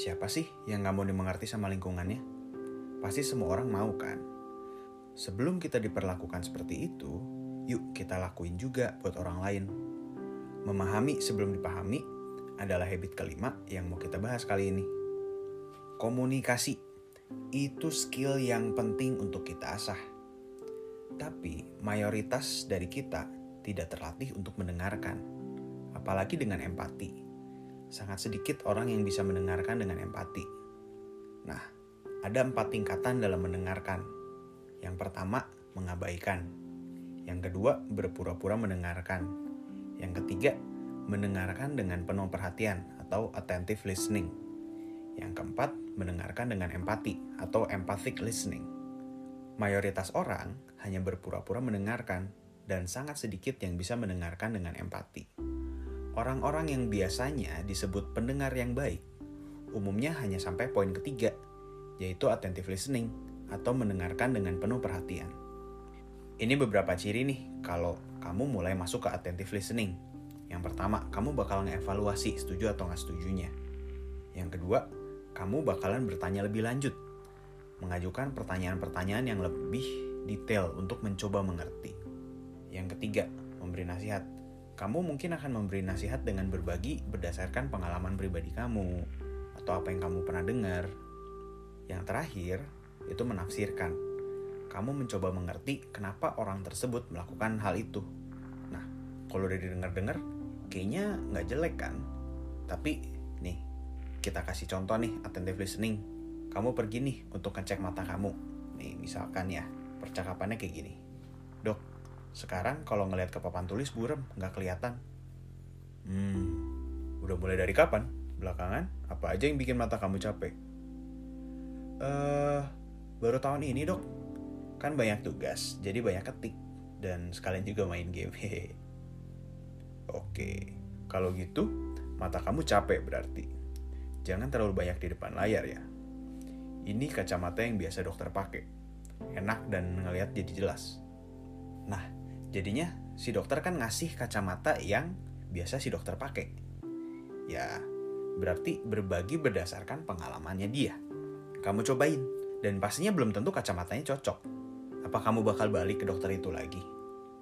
Siapa sih yang gak mau dimengerti sama lingkungannya? Pasti semua orang mau kan? Sebelum kita diperlakukan seperti itu, yuk kita lakuin juga buat orang lain. Memahami sebelum dipahami adalah habit kelima yang mau kita bahas kali ini. Komunikasi itu skill yang penting untuk kita asah. Tapi mayoritas dari kita tidak terlatih untuk mendengarkan, apalagi dengan empati sangat sedikit orang yang bisa mendengarkan dengan empati. Nah, ada empat tingkatan dalam mendengarkan. Yang pertama, mengabaikan. Yang kedua, berpura-pura mendengarkan. Yang ketiga, mendengarkan dengan penuh perhatian atau attentive listening. Yang keempat, mendengarkan dengan empati atau empathic listening. Mayoritas orang hanya berpura-pura mendengarkan dan sangat sedikit yang bisa mendengarkan dengan empati. Orang-orang yang biasanya disebut pendengar yang baik, umumnya hanya sampai poin ketiga, yaitu attentive listening atau mendengarkan dengan penuh perhatian. Ini beberapa ciri nih kalau kamu mulai masuk ke attentive listening. Yang pertama, kamu bakal ngevaluasi setuju atau nggak setujunya. Yang kedua, kamu bakalan bertanya lebih lanjut, mengajukan pertanyaan-pertanyaan yang lebih detail untuk mencoba mengerti. Yang ketiga, memberi nasihat kamu mungkin akan memberi nasihat dengan berbagi berdasarkan pengalaman pribadi kamu atau apa yang kamu pernah dengar. Yang terakhir, itu menafsirkan. Kamu mencoba mengerti kenapa orang tersebut melakukan hal itu. Nah, kalau udah didengar-dengar, kayaknya nggak jelek kan? Tapi, nih, kita kasih contoh nih, attentive listening. Kamu pergi nih untuk ngecek mata kamu. Nih, misalkan ya, percakapannya kayak gini. Dok, sekarang kalau ngelihat ke papan tulis burem, nggak kelihatan. Hmm, udah mulai dari kapan? Belakangan, apa aja yang bikin mata kamu capek? Eh, uh, baru tahun ini dok. Kan banyak tugas, jadi banyak ketik. Dan sekalian juga main game. Oke, kalau gitu, mata kamu capek berarti. Jangan terlalu banyak di depan layar ya. Ini kacamata yang biasa dokter pakai. Enak dan ngelihat jadi jelas. Nah, Jadinya si dokter kan ngasih kacamata yang biasa si dokter pakai. Ya, berarti berbagi berdasarkan pengalamannya dia. Kamu cobain, dan pastinya belum tentu kacamatanya cocok. Apa kamu bakal balik ke dokter itu lagi?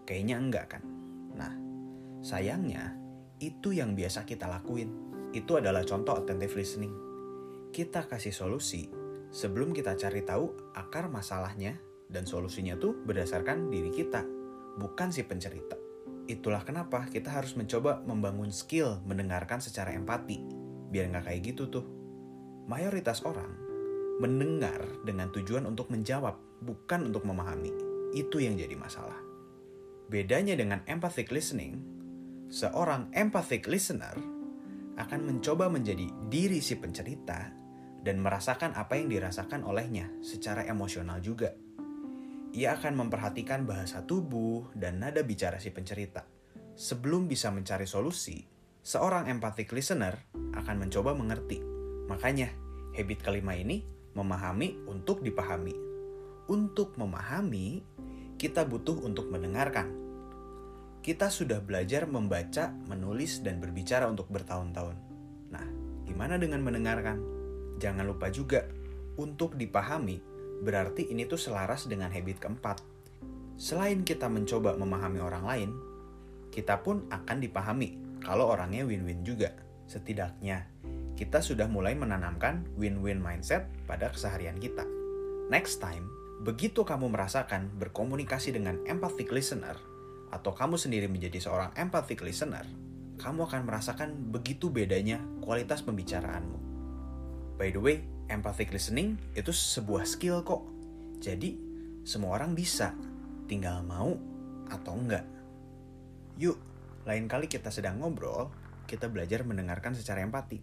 Kayaknya enggak kan? Nah, sayangnya itu yang biasa kita lakuin. Itu adalah contoh attentive listening. Kita kasih solusi sebelum kita cari tahu akar masalahnya dan solusinya tuh berdasarkan diri kita bukan si pencerita. Itulah kenapa kita harus mencoba membangun skill mendengarkan secara empati. Biar nggak kayak gitu tuh. Mayoritas orang mendengar dengan tujuan untuk menjawab, bukan untuk memahami. Itu yang jadi masalah. Bedanya dengan empathic listening, seorang empathic listener akan mencoba menjadi diri si pencerita dan merasakan apa yang dirasakan olehnya secara emosional juga ia akan memperhatikan bahasa tubuh dan nada bicara si pencerita. Sebelum bisa mencari solusi, seorang empathic listener akan mencoba mengerti. Makanya, habit kelima ini memahami untuk dipahami. Untuk memahami, kita butuh untuk mendengarkan. Kita sudah belajar membaca, menulis, dan berbicara untuk bertahun-tahun. Nah, gimana dengan mendengarkan? Jangan lupa juga untuk dipahami berarti ini tuh selaras dengan habit keempat. Selain kita mencoba memahami orang lain, kita pun akan dipahami kalau orangnya win-win juga. Setidaknya, kita sudah mulai menanamkan win-win mindset pada keseharian kita. Next time, begitu kamu merasakan berkomunikasi dengan empathic listener, atau kamu sendiri menjadi seorang empathic listener, kamu akan merasakan begitu bedanya kualitas pembicaraanmu. By the way, empathic listening itu sebuah skill kok. Jadi semua orang bisa, tinggal mau atau enggak. Yuk, lain kali kita sedang ngobrol, kita belajar mendengarkan secara empati.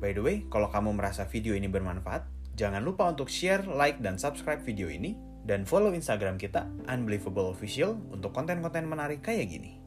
By the way, kalau kamu merasa video ini bermanfaat, jangan lupa untuk share, like, dan subscribe video ini, dan follow Instagram kita, Unbelievable Official, untuk konten-konten menarik kayak gini.